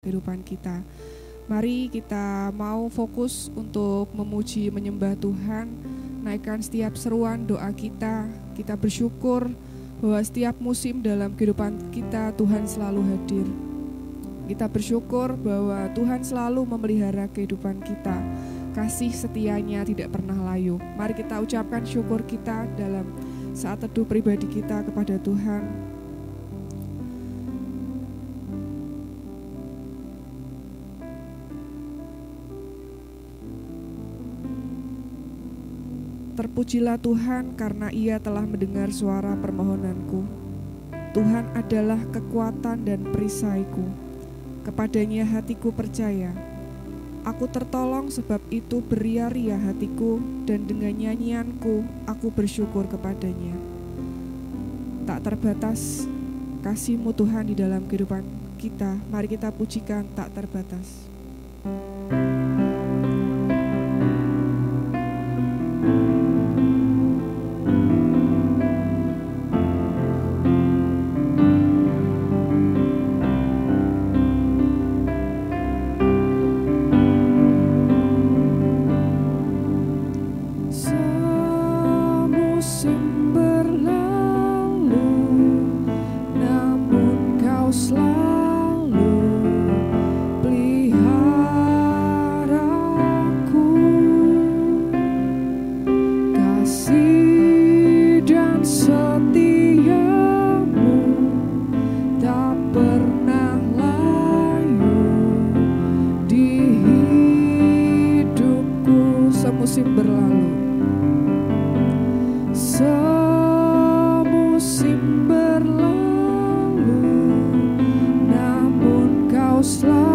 kehidupan kita. Mari kita mau fokus untuk memuji menyembah Tuhan, naikkan setiap seruan doa kita. Kita bersyukur bahwa setiap musim dalam kehidupan kita Tuhan selalu hadir. Kita bersyukur bahwa Tuhan selalu memelihara kehidupan kita. Kasih setianya tidak pernah layu. Mari kita ucapkan syukur kita dalam saat teduh pribadi kita kepada Tuhan. Terpujilah Tuhan karena ia telah mendengar suara permohonanku. Tuhan adalah kekuatan dan perisaiku. Kepadanya hatiku percaya. Aku tertolong sebab itu beria-ria hatiku dan dengan nyanyianku aku bersyukur kepadanya. Tak terbatas kasihmu Tuhan di dalam kehidupan kita. Mari kita pujikan tak terbatas. terbatas most love.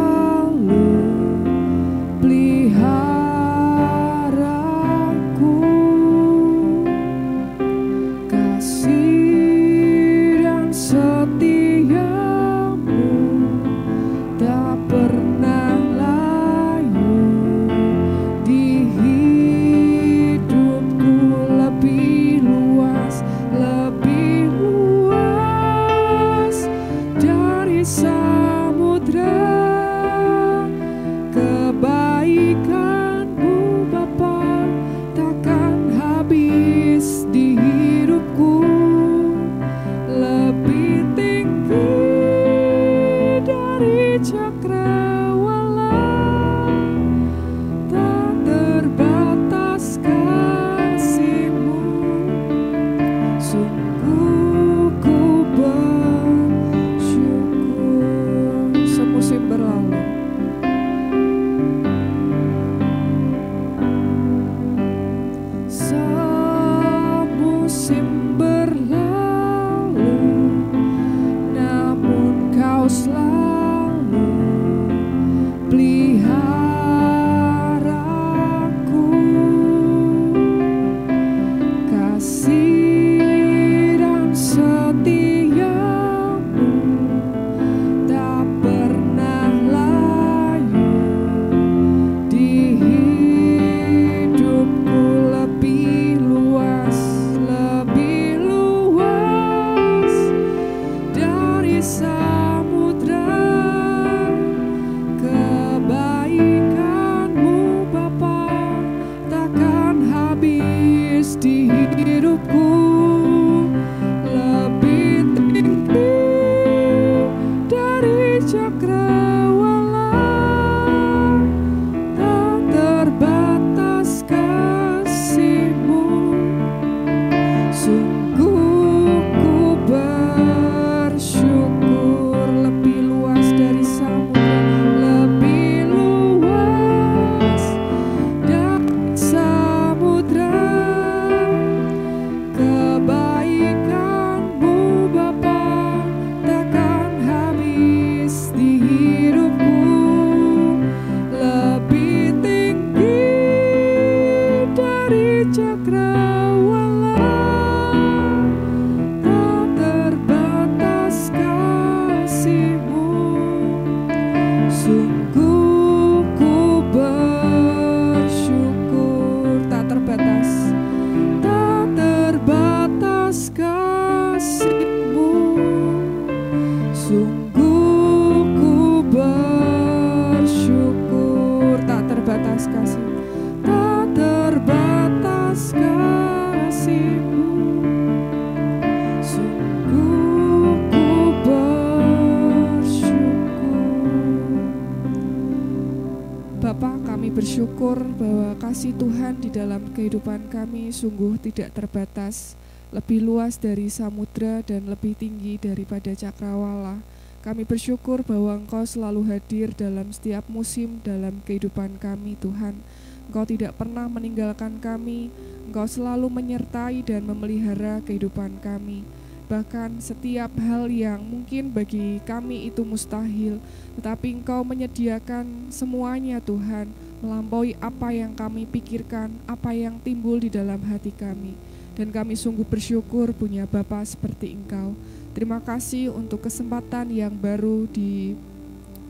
Kami sungguh tidak terbatas lebih luas dari samudra dan lebih tinggi daripada cakrawala kami bersyukur bahwa Engkau selalu hadir dalam setiap musim dalam kehidupan kami, Tuhan. Engkau tidak pernah meninggalkan kami, Engkau selalu menyertai dan memelihara kehidupan kami. Bahkan setiap hal yang mungkin bagi kami itu mustahil, tetapi Engkau menyediakan semuanya, Tuhan, melampaui apa yang kami pikirkan, apa yang timbul di dalam hati kami. Dan kami sungguh bersyukur punya Bapa seperti Engkau. Terima kasih untuk kesempatan yang baru di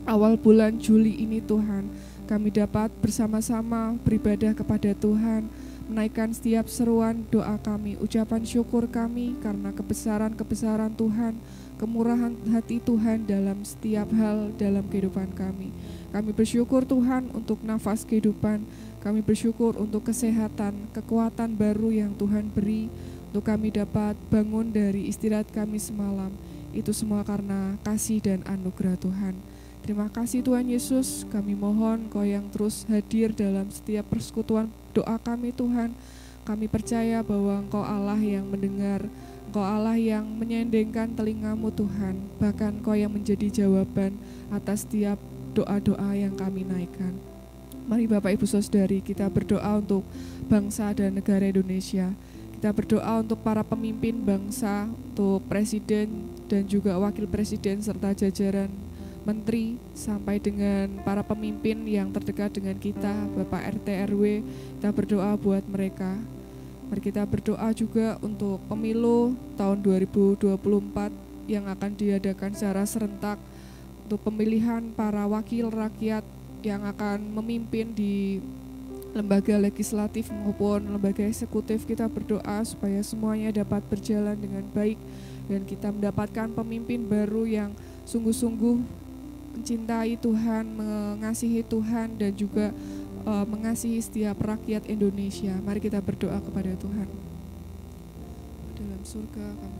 awal bulan Juli ini Tuhan. Kami dapat bersama-sama beribadah kepada Tuhan, menaikkan setiap seruan doa kami, ucapan syukur kami karena kebesaran-kebesaran Tuhan, kemurahan hati Tuhan dalam setiap hal dalam kehidupan kami. Kami bersyukur Tuhan untuk nafas kehidupan, kami bersyukur untuk kesehatan, kekuatan baru yang Tuhan beri, untuk kami dapat bangun dari istirahat kami semalam. Itu semua karena kasih dan anugerah Tuhan. Terima kasih Tuhan Yesus, kami mohon Kau yang terus hadir dalam setiap persekutuan doa kami Tuhan. Kami percaya bahwa Engkau Allah yang mendengar, Engkau Allah yang menyendengkan telingamu Tuhan, bahkan Kau yang menjadi jawaban atas setiap doa-doa yang kami naikkan. Mari Bapak Ibu Saudari kita berdoa untuk bangsa dan negara Indonesia. Kita berdoa untuk para pemimpin bangsa, untuk presiden dan juga wakil presiden serta jajaran menteri sampai dengan para pemimpin yang terdekat dengan kita, Bapak RT RW, kita berdoa buat mereka. Mari kita berdoa juga untuk pemilu tahun 2024 yang akan diadakan secara serentak untuk pemilihan para wakil rakyat yang akan memimpin di lembaga legislatif maupun lembaga eksekutif kita berdoa supaya semuanya dapat berjalan dengan baik dan kita mendapatkan pemimpin baru yang sungguh-sungguh mencintai Tuhan, mengasihi Tuhan dan juga uh, mengasihi setiap rakyat Indonesia. Mari kita berdoa kepada Tuhan. Dalam surga kami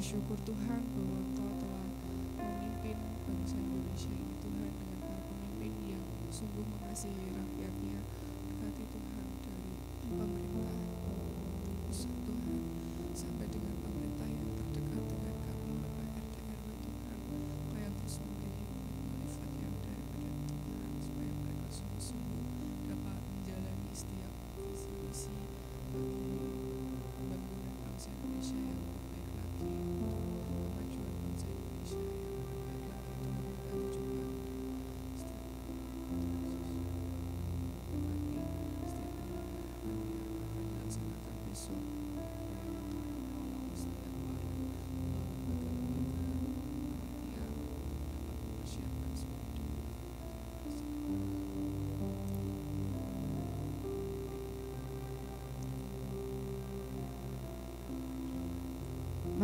bersyukur Tuhan bahwa Engkau telah memimpin bangsa Indonesia ini Tuhan dengan para pemimpin yang sungguh mengasihi rakyatnya. Berkati Tuhan dari pemerintah pusat Tuhan sampai dengan pemerintah yang terdekat dengan kami Bapak RT RW Tuhan Kau yang terus memberi manfaat yang daripada Tuhan supaya mereka sungguh-sungguh dapat menjalani setiap visi misi bagi pembangunan bangsa Indonesia yang lebih baik lagi untuk kemajuan bangsa Indonesia yang lebih baik lagi Tuhan kami juga bagi setiap penyelenggaraan yang akan dilaksanakan besok setiap para lembaga-lembaga yang dapat mempersiapkan semua itu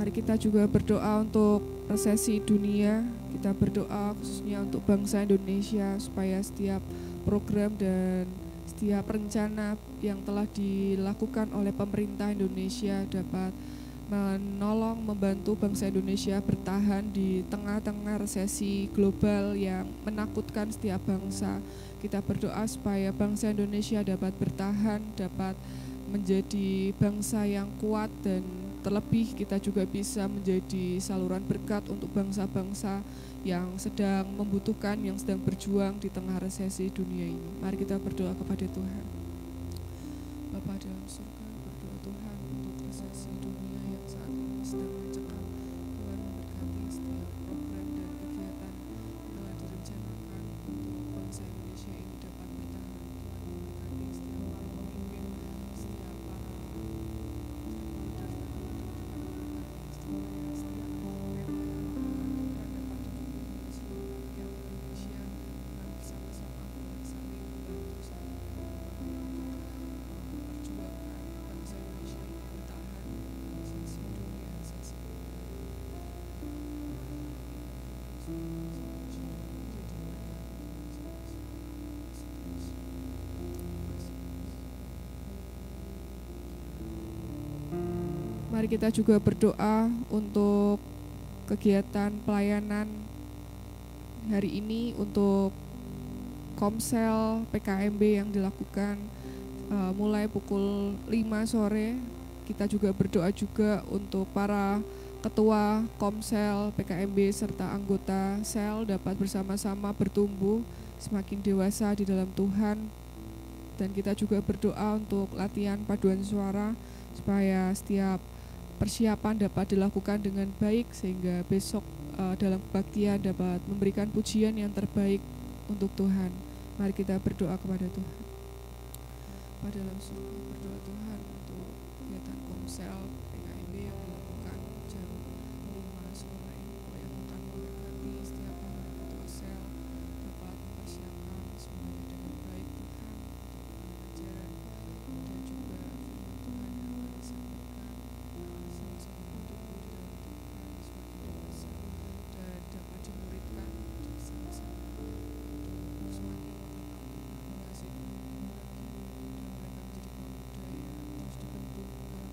Mari kita juga berdoa untuk resesi dunia. Kita berdoa khususnya untuk bangsa Indonesia supaya setiap program dan setiap rencana yang telah dilakukan oleh pemerintah Indonesia dapat menolong membantu bangsa Indonesia bertahan di tengah-tengah resesi global yang menakutkan setiap bangsa. Kita berdoa supaya bangsa Indonesia dapat bertahan, dapat menjadi bangsa yang kuat dan terlebih kita juga bisa menjadi saluran berkat untuk bangsa-bangsa yang sedang membutuhkan, yang sedang berjuang di tengah resesi dunia ini. Mari kita berdoa kepada Tuhan. Mari kita juga berdoa untuk kegiatan pelayanan hari ini untuk Komsel PKMB yang dilakukan uh, mulai pukul 5 sore. Kita juga berdoa juga untuk para ketua Komsel PKMB serta anggota sel dapat bersama-sama bertumbuh semakin dewasa di dalam Tuhan. Dan kita juga berdoa untuk latihan paduan suara supaya setiap persiapan dapat dilakukan dengan baik sehingga besok uh, dalam kebaktian dapat memberikan pujian yang terbaik untuk Tuhan. Mari kita berdoa kepada Tuhan. Pada surga berdoa Tuhan untuk kegiatan komsel PKIB yang dilakukan jam 5 sore yang akan memberkati setiap para ketua sel dapat mempersiapkan semuanya dengan baik Tuhan untuk pengajaran dan juga firman Tuhan yang akan disampaikan sama-sama untuk di dalam Tuhan semakin dewasa dan dapat dimuridkan sama-sama untuk semakin mengasihi Tuhan dan mereka menjadi pemuda yang terus dibentuk dalam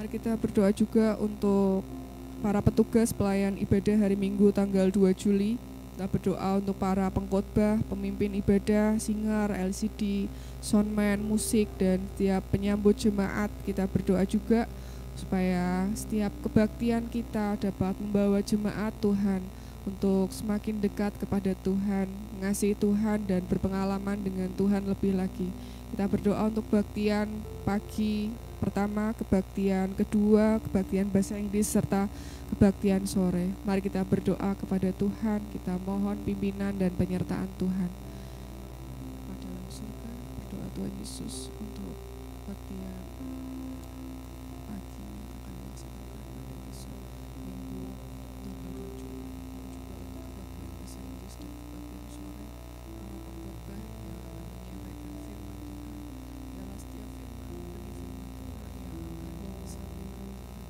Mari kita berdoa juga untuk para petugas pelayan ibadah hari Minggu tanggal 2 Juli. Kita berdoa untuk para pengkhotbah, pemimpin ibadah, singer, LCD, soundman, musik, dan setiap penyambut jemaat. Kita berdoa juga supaya setiap kebaktian kita dapat membawa jemaat Tuhan untuk semakin dekat kepada Tuhan, mengasihi Tuhan dan berpengalaman dengan Tuhan lebih lagi. Kita berdoa untuk kebaktian pagi pertama, kebaktian kedua, kebaktian bahasa Inggris serta kebaktian sore. Mari kita berdoa kepada Tuhan, kita mohon pimpinan dan penyertaan Tuhan. Dalam surga, berdoa Tuhan Yesus untuk kebaktian pagi yang akan dilaksanakan pada besok Minggu tanggal 2 Juli juga untuk kebaktian bahasa Inggris dan kebaktian sore para pengkhotbah yang akan menyampaikan firman Tuhan adalah setiap firman benih firman Tuhan yang akan disampaikan Tuhan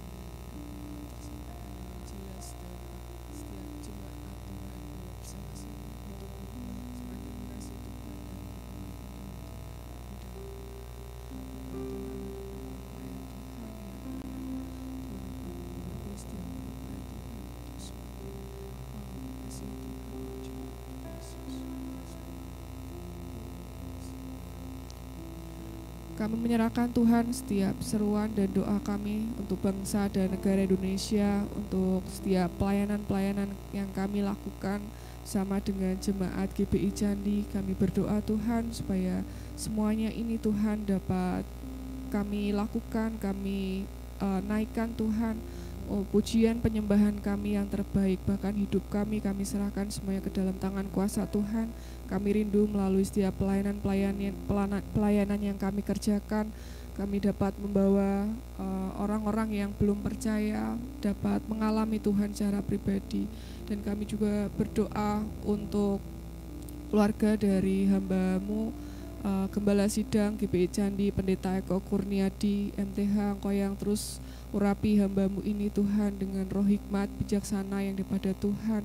dan tersampaikan dengan jelas dan setiap jemaat Tuhan yang bersama-sama bertumbuh semakin mengasihi Tuhan dan Kami menyerahkan Tuhan setiap seruan dan doa kami untuk bangsa dan negara Indonesia, untuk setiap pelayanan-pelayanan yang kami lakukan sama dengan jemaat GBI Candi. Kami berdoa Tuhan supaya semuanya ini Tuhan dapat kami lakukan, kami uh, naikkan Tuhan. Oh, pujian penyembahan kami yang terbaik, bahkan hidup kami, kami serahkan semuanya ke dalam tangan kuasa Tuhan. Kami rindu melalui setiap pelayanan-pelayanan pelayanan yang kami kerjakan, kami dapat membawa orang-orang uh, yang belum percaya dapat mengalami Tuhan secara pribadi. Dan kami juga berdoa untuk keluarga dari hambamu, uh, Gembala Sidang, GBI Candi, Pendeta Eko Kurniadi, MTH, Engkau yang terus urapi hambamu ini Tuhan dengan roh hikmat bijaksana yang daripada Tuhan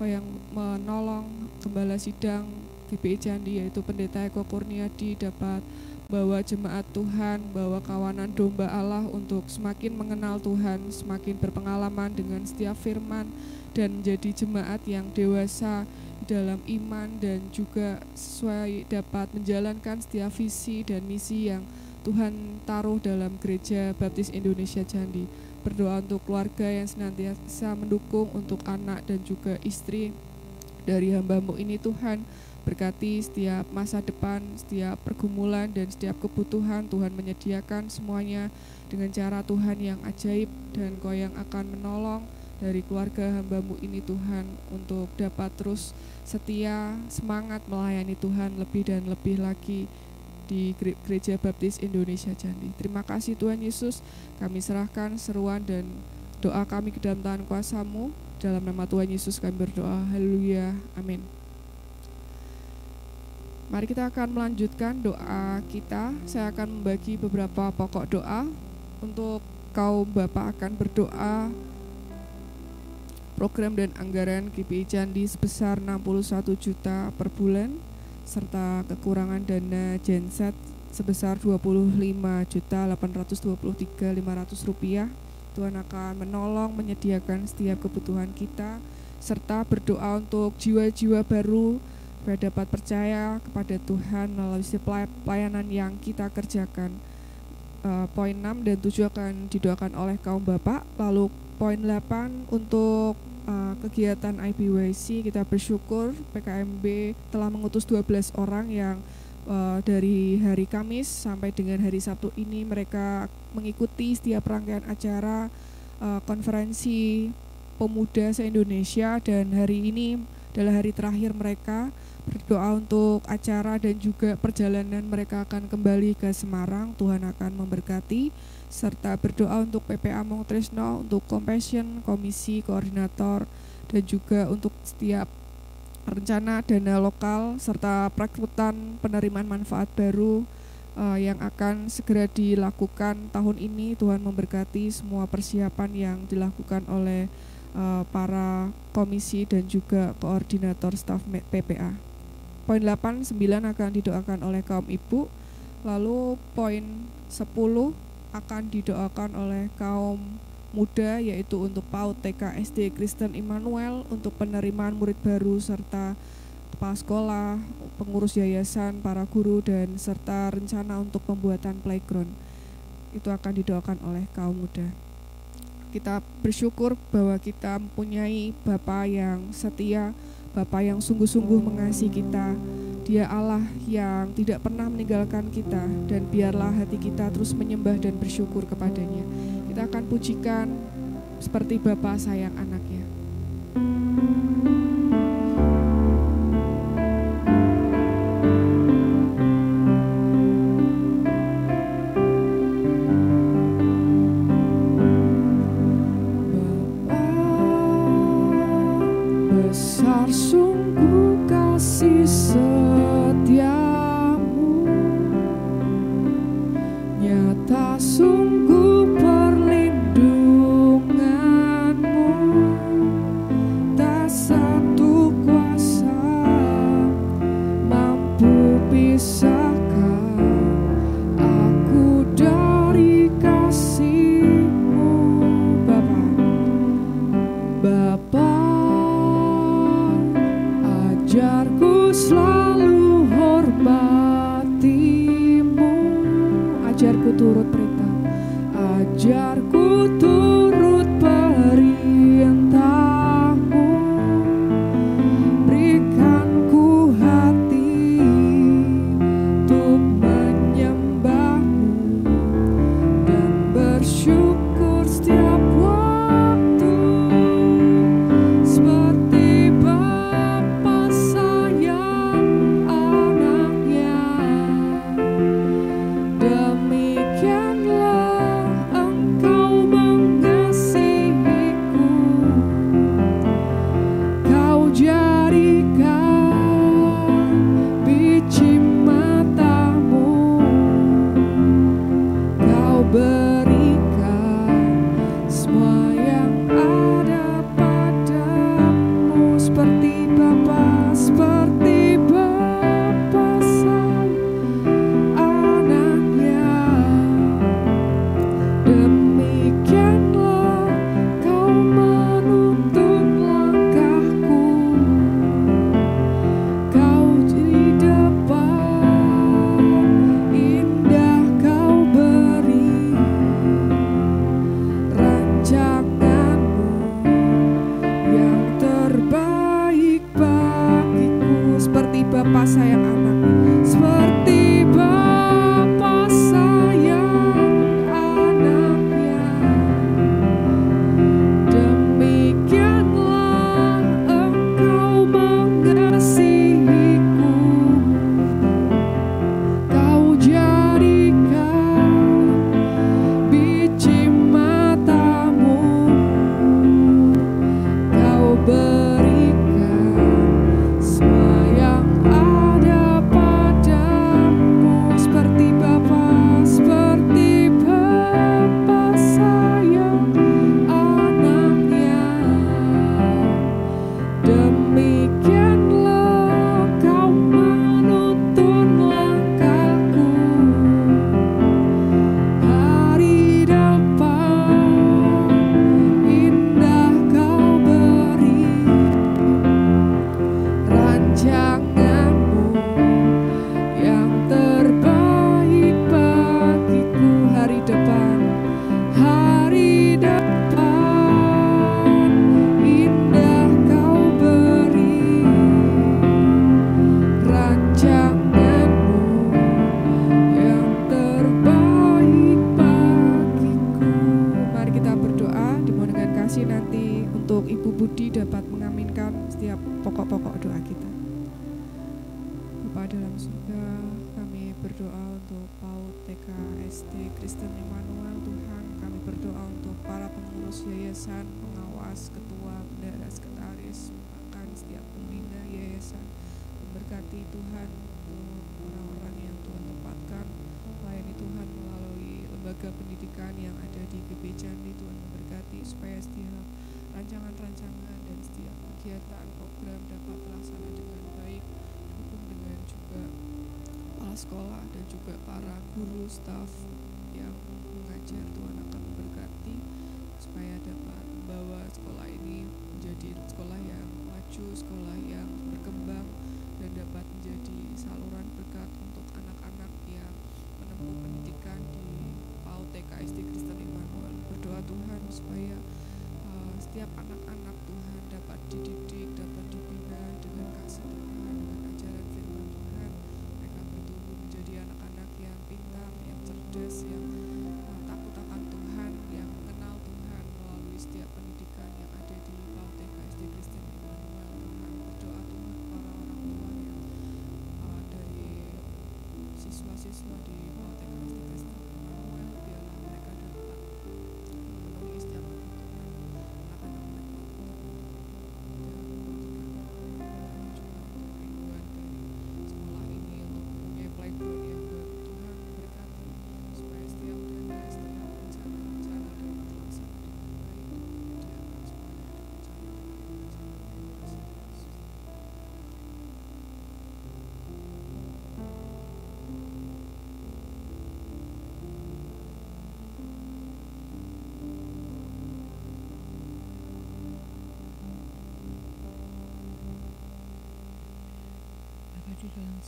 Kau yang menolong gembala sidang GBI Candi yaitu pendeta Eko Kurniadi dapat bawa jemaat Tuhan, bawa kawanan domba Allah untuk semakin mengenal Tuhan, semakin berpengalaman dengan setiap firman dan menjadi jemaat yang dewasa dalam iman dan juga sesuai dapat menjalankan setiap visi dan misi yang Tuhan taruh dalam gereja Baptis Indonesia Candi. Berdoa untuk keluarga yang senantiasa mendukung untuk anak dan juga istri dari hambamu ini Tuhan. Berkati setiap masa depan, setiap pergumulan dan setiap kebutuhan Tuhan menyediakan semuanya dengan cara Tuhan yang ajaib dan kau yang akan menolong dari keluarga hambamu ini Tuhan untuk dapat terus setia semangat melayani Tuhan lebih dan lebih lagi di Gereja Baptis Indonesia Candi. Terima kasih Tuhan Yesus, kami serahkan seruan dan doa kami ke dalam tangan kuasamu. Dalam nama Tuhan Yesus kami berdoa. Haleluya. Amin. Mari kita akan melanjutkan doa kita. Saya akan membagi beberapa pokok doa untuk kaum Bapak akan berdoa program dan anggaran GPI Candi sebesar 61 juta per bulan serta kekurangan dana genset sebesar 25 juta 823 500 rupiah Tuhan akan menolong menyediakan setiap kebutuhan kita serta berdoa untuk jiwa-jiwa baru supaya dapat percaya kepada Tuhan melalui pelayanan yang kita kerjakan. Uh, poin 6 dan 7 akan didoakan oleh kaum bapak. Lalu poin 8 untuk uh, kegiatan IPYC kita bersyukur PKMB telah mengutus 12 orang yang uh, dari hari Kamis sampai dengan hari Sabtu ini mereka mengikuti setiap rangkaian acara uh, konferensi pemuda se-Indonesia dan hari ini adalah hari terakhir mereka berdoa untuk acara dan juga perjalanan mereka akan kembali ke Semarang. Tuhan akan memberkati serta berdoa untuk PPA Mong Tresno, untuk Compassion, Komisi Koordinator dan juga untuk setiap rencana dana lokal serta perekrutan penerimaan manfaat baru uh, yang akan segera dilakukan tahun ini. Tuhan memberkati semua persiapan yang dilakukan oleh uh, para komisi dan juga koordinator staf PPA. Poin 8, 9 akan didoakan oleh kaum ibu. Lalu poin 10 akan didoakan oleh kaum muda yaitu untuk PAUD TK SD Kristen Immanuel untuk penerimaan murid baru serta kepala sekolah, pengurus yayasan, para guru dan serta rencana untuk pembuatan playground. Itu akan didoakan oleh kaum muda kita bersyukur bahwa kita mempunyai Bapa yang setia, Bapa yang sungguh-sungguh mengasihi kita. Dia Allah yang tidak pernah meninggalkan kita dan biarlah hati kita terus menyembah dan bersyukur kepadanya. Kita akan pujikan seperti Bapa sayang anaknya. sungguh sekolah dan juga para guru staff yang mengajar Tuhan akan memberkati supaya dapat membawa sekolah ini menjadi sekolah yang maju sekolah yang berkembang dan dapat menjadi saluran berkat siswa-siswa di PAUD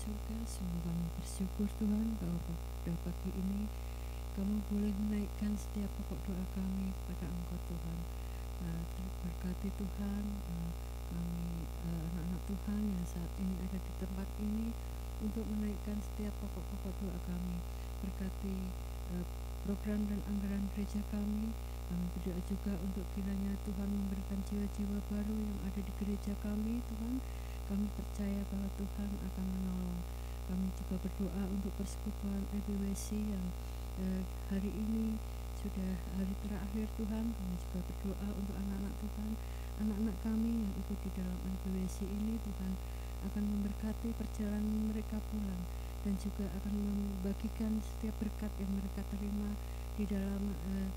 surga, sungguh kami bersyukur Tuhan bahwa pada pagi ini kamu boleh menaikkan setiap pokok doa kami pada Engkau Tuhan. Uh, berkati Tuhan, uh, kami uh, anak-anak Tuhan yang saat ini ada di tempat ini untuk menaikkan setiap pokok-pokok doa kami. Berkati uh, program dan anggaran gereja kami. Kami berdoa juga untuk kiranya Tuhan memberikan jiwa-jiwa baru yang ada di gereja kami, Tuhan. Kami percaya bahwa Tuhan akan menolong. Kami juga berdoa untuk persekutuan EBWC yang eh, hari ini sudah hari terakhir Tuhan. Kami juga berdoa untuk anak-anak Tuhan, anak-anak kami yang ikut di dalam EBWC ini Tuhan akan memberkati perjalanan mereka pulang dan juga akan membagikan setiap berkat yang mereka terima di dalam eh,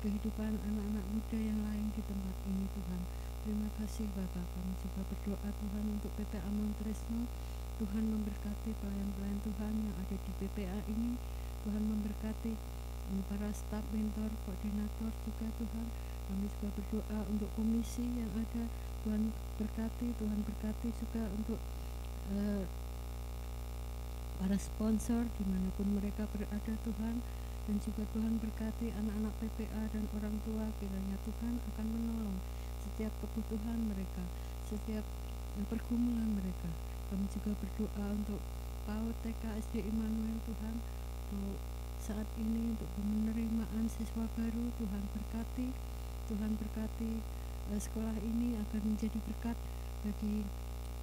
kehidupan anak-anak muda yang lain di tempat ini Tuhan. Terima kasih Bapak. Kami juga berdoa Tuhan untuk PT Amon Tresno. Tuhan memberkati pelayan-pelayan Tuhan yang ada di PPA ini. Tuhan memberkati mm, para staf, mentor, koordinator juga Tuhan. Kami juga berdoa untuk komisi yang ada. Tuhan berkati, Tuhan berkati juga untuk eh, para sponsor di mana pun mereka berada Tuhan dan juga Tuhan berkati anak-anak PPA dan orang tua kiranya Tuhan akan menolong setiap kebutuhan mereka, setiap eh, pergumulan mereka. Kami juga berdoa untuk PAUD TK SD Immanuel Tuhan untuk saat ini untuk penerimaan siswa baru Tuhan berkati, Tuhan berkati eh, sekolah ini akan menjadi berkat bagi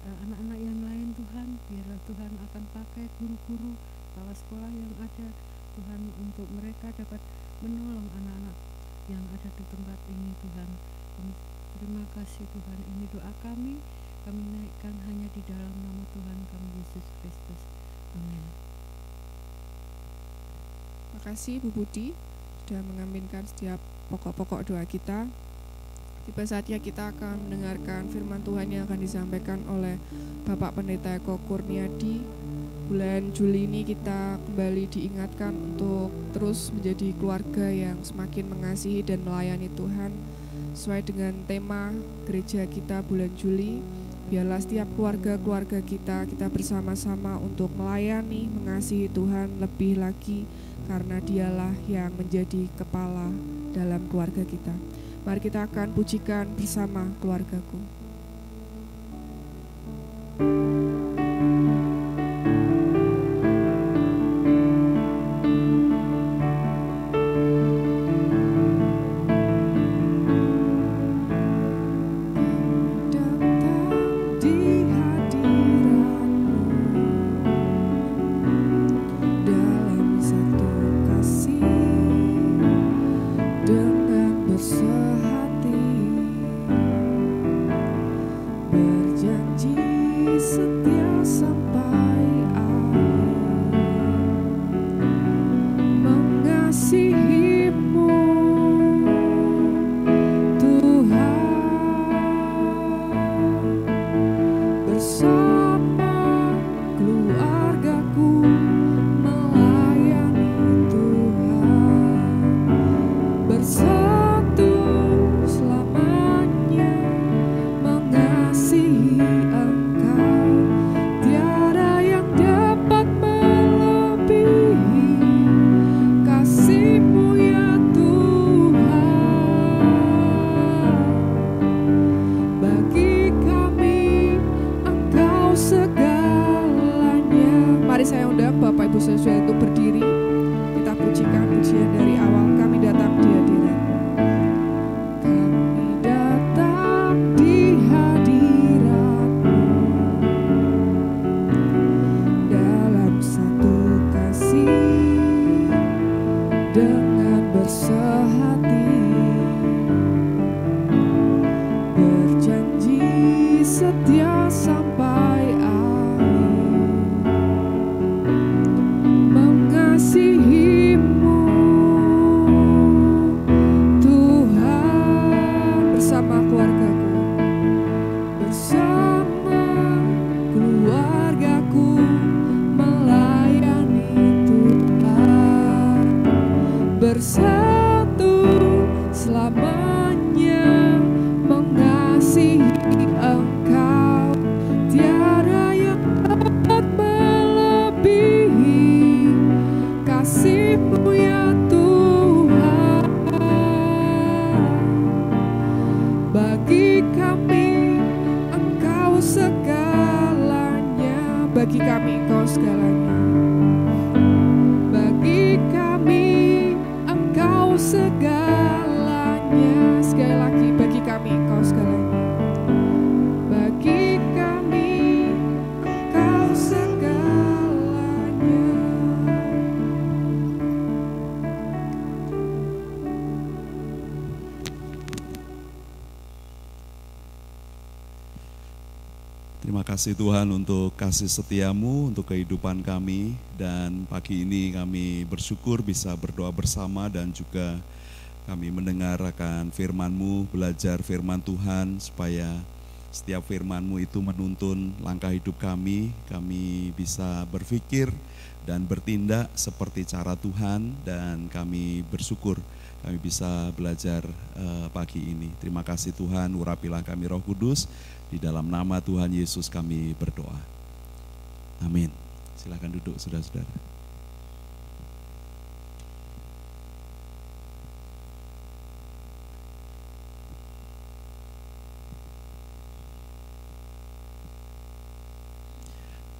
eh, anak-anak yang lain Tuhan. Biarlah Tuhan akan pakai guru-guru kepala sekolah yang ada Tuhan untuk mereka dapat menolong anak-anak yang ada di tempat ini Tuhan. Terima kasih Tuhan. Ini doa kami. Kami naikkan hanya di dalam nama Tuhan kami Yesus Kristus. Amin. Terima kasih Bu Budi sudah mengaminkan setiap pokok-pokok doa kita. Tiba saatnya kita akan mendengarkan firman Tuhan yang akan disampaikan oleh Bapak Pendeta Eko Kurniadi. Bulan Juli ini kita kembali diingatkan untuk terus menjadi keluarga yang semakin mengasihi dan melayani Tuhan sesuai dengan tema gereja kita bulan Juli. Biarlah setiap keluarga-keluarga kita kita bersama-sama untuk melayani, mengasihi Tuhan lebih lagi karena dialah yang menjadi kepala dalam keluarga kita. Mari kita akan pujikan bersama keluargaku. bagi kasih Tuhan untuk kasih setiamu, untuk kehidupan kami. Dan pagi ini kami bersyukur bisa berdoa bersama dan juga kami mendengar akan firman-Mu, belajar firman Tuhan supaya setiap firman-Mu itu menuntun langkah hidup kami. Kami bisa berpikir dan bertindak seperti cara Tuhan dan kami bersyukur kami bisa belajar uh, pagi ini. Terima kasih Tuhan, urapilah kami Roh Kudus. Di dalam nama Tuhan Yesus kami berdoa. Amin. Silahkan duduk saudara-saudara.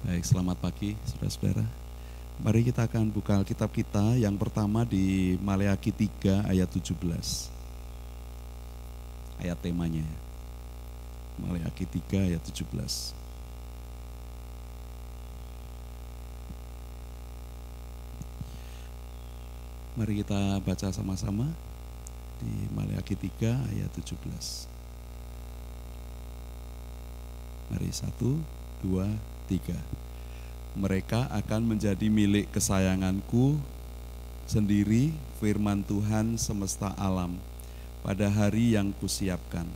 Baik, selamat pagi saudara-saudara. Mari kita akan buka Alkitab kita yang pertama di Maleakhi 3 ayat 17. Ayat temanya. Maleakhi 3 ayat 17. Mari kita baca sama-sama di Maleakhi 3 ayat 17. Mari satu, dua, tiga. Mereka akan menjadi milik kesayanganku sendiri firman Tuhan semesta alam pada hari yang kusiapkan.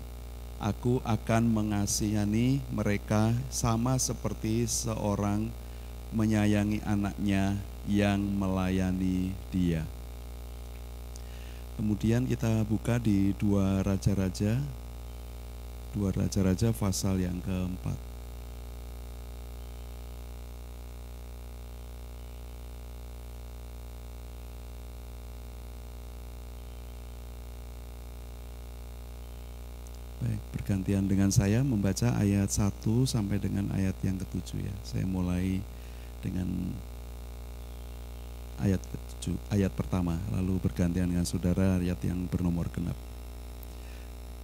Aku akan mengasihani mereka sama seperti seorang menyayangi anaknya yang melayani dia. Kemudian kita buka di dua raja-raja, dua raja-raja pasal yang keempat. Bergantian dengan saya membaca ayat 1 sampai dengan ayat yang ketujuh ya. Saya mulai dengan ayat ketujuh, ayat pertama, lalu bergantian dengan saudara ayat yang bernomor genap.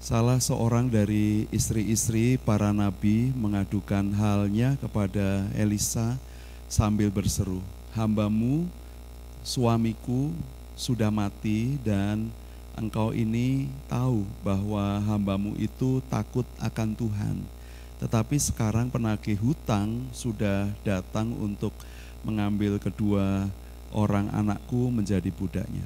Salah seorang dari istri-istri para nabi mengadukan halnya kepada Elisa sambil berseru, "Hambamu, suamiku sudah mati dan engkau ini tahu bahwa hambamu itu takut akan Tuhan. Tetapi sekarang penagih hutang sudah datang untuk mengambil kedua orang anakku menjadi budaknya.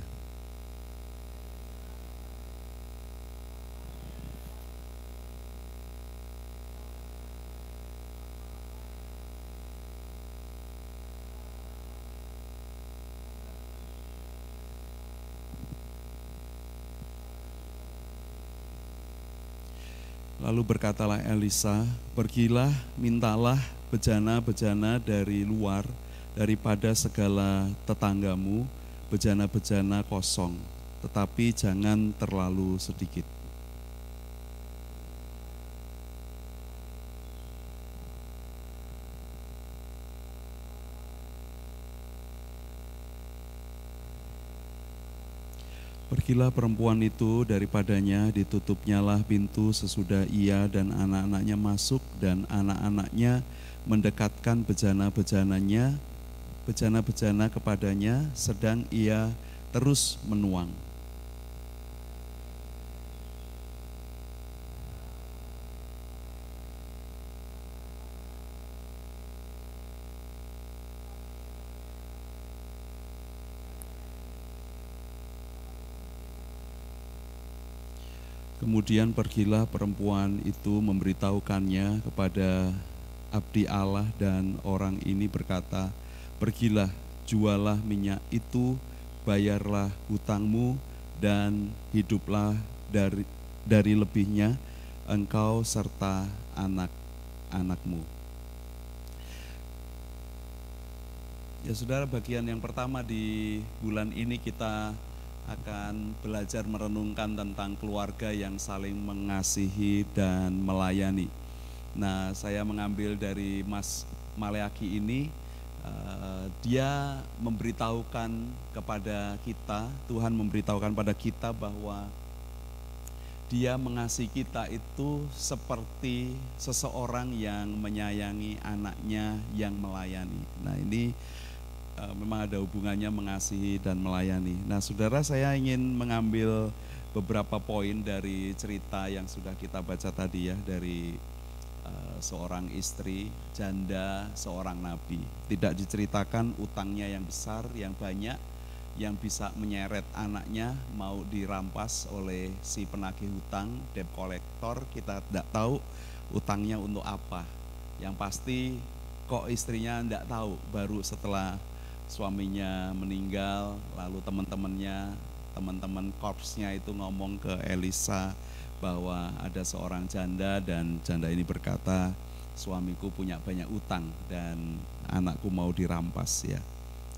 Lalu berkatalah Elisa, pergilah, mintalah bejana-bejana dari luar, daripada segala tetanggamu, bejana-bejana kosong, tetapi jangan terlalu sedikit. Pergilah perempuan itu daripadanya, ditutupnyalah pintu sesudah ia dan anak-anaknya masuk dan anak-anaknya mendekatkan bejana-bejananya, bejana-bejana kepadanya, sedang ia terus menuang. Kemudian pergilah perempuan itu memberitahukannya kepada abdi Allah dan orang ini berkata, "Pergilah, jualah minyak itu, bayarlah hutangmu dan hiduplah dari dari lebihnya engkau serta anak-anakmu." Ya Saudara, bagian yang pertama di bulan ini kita akan belajar merenungkan tentang keluarga yang saling mengasihi dan melayani. Nah, saya mengambil dari Mas Maleaki ini uh, dia memberitahukan kepada kita, Tuhan memberitahukan pada kita bahwa dia mengasihi kita itu seperti seseorang yang menyayangi anaknya yang melayani. Nah, ini uh, memang ada hubungannya mengasihi dan melayani. Nah, Saudara, saya ingin mengambil beberapa poin dari cerita yang sudah kita baca tadi ya dari uh, seorang istri janda seorang nabi. Tidak diceritakan utangnya yang besar, yang banyak yang bisa menyeret anaknya mau dirampas oleh si penagih hutang, debt collector, kita tidak tahu utangnya untuk apa. Yang pasti kok istrinya tidak tahu, baru setelah suaminya meninggal, lalu teman-temannya, teman-teman korpsnya itu ngomong ke Elisa bahwa ada seorang janda dan janda ini berkata, suamiku punya banyak utang dan anakku mau dirampas ya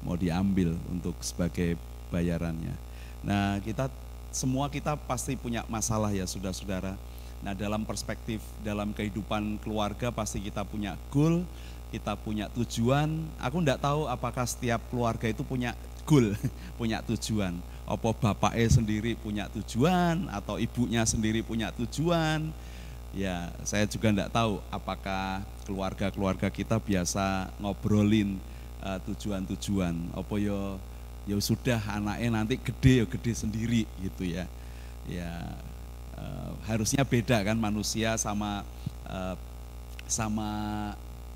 mau diambil untuk sebagai bayarannya. Nah, kita semua kita pasti punya masalah ya saudara-saudara. Nah, dalam perspektif dalam kehidupan keluarga pasti kita punya goal, kita punya tujuan. Aku enggak tahu apakah setiap keluarga itu punya goal, punya tujuan. Apa bapaknya sendiri punya tujuan atau ibunya sendiri punya tujuan. Ya, saya juga enggak tahu apakah keluarga-keluarga kita biasa ngobrolin uh, tujuan-tujuan apa yo ya sudah anaknya nanti gede ya gede sendiri gitu ya ya uh, harusnya beda kan manusia sama uh, sama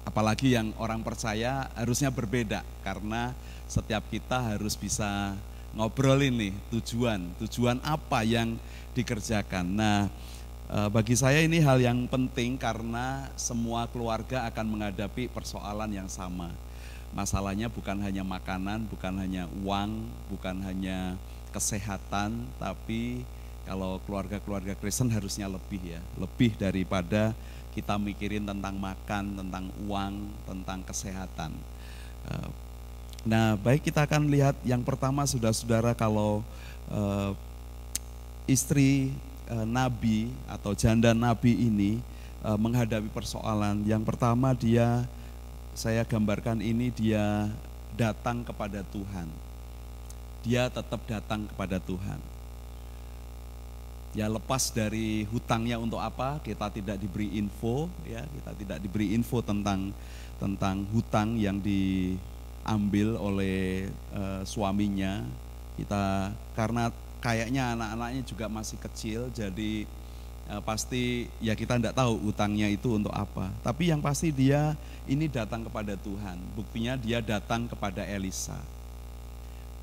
apalagi yang orang percaya harusnya berbeda karena setiap kita harus bisa ngobrolin nih tujuan tujuan apa yang dikerjakan. Nah bagi saya ini hal yang penting karena semua keluarga akan menghadapi persoalan yang sama. Masalahnya bukan hanya makanan, bukan hanya uang, bukan hanya kesehatan, tapi kalau keluarga-keluarga Kristen harusnya lebih ya, lebih daripada kita mikirin tentang makan, tentang uang, tentang kesehatan. Eh, nah, baik kita akan lihat yang pertama saudara-saudara kalau uh, istri uh, nabi atau janda nabi ini menghadapi persoalan, yang pertama dia saya gambarkan ini dia datang kepada Tuhan. Dia tetap datang kepada Tuhan. Ya lepas dari hutangnya untuk apa? Kita tidak diberi info, ya kita tidak diberi info tentang tentang hutang yang diambil oleh uh, suaminya. Kita karena kayaknya anak-anaknya juga masih kecil, jadi uh, pasti ya kita tidak tahu hutangnya itu untuk apa. Tapi yang pasti dia ini datang kepada Tuhan. Buktinya dia datang kepada Elisa.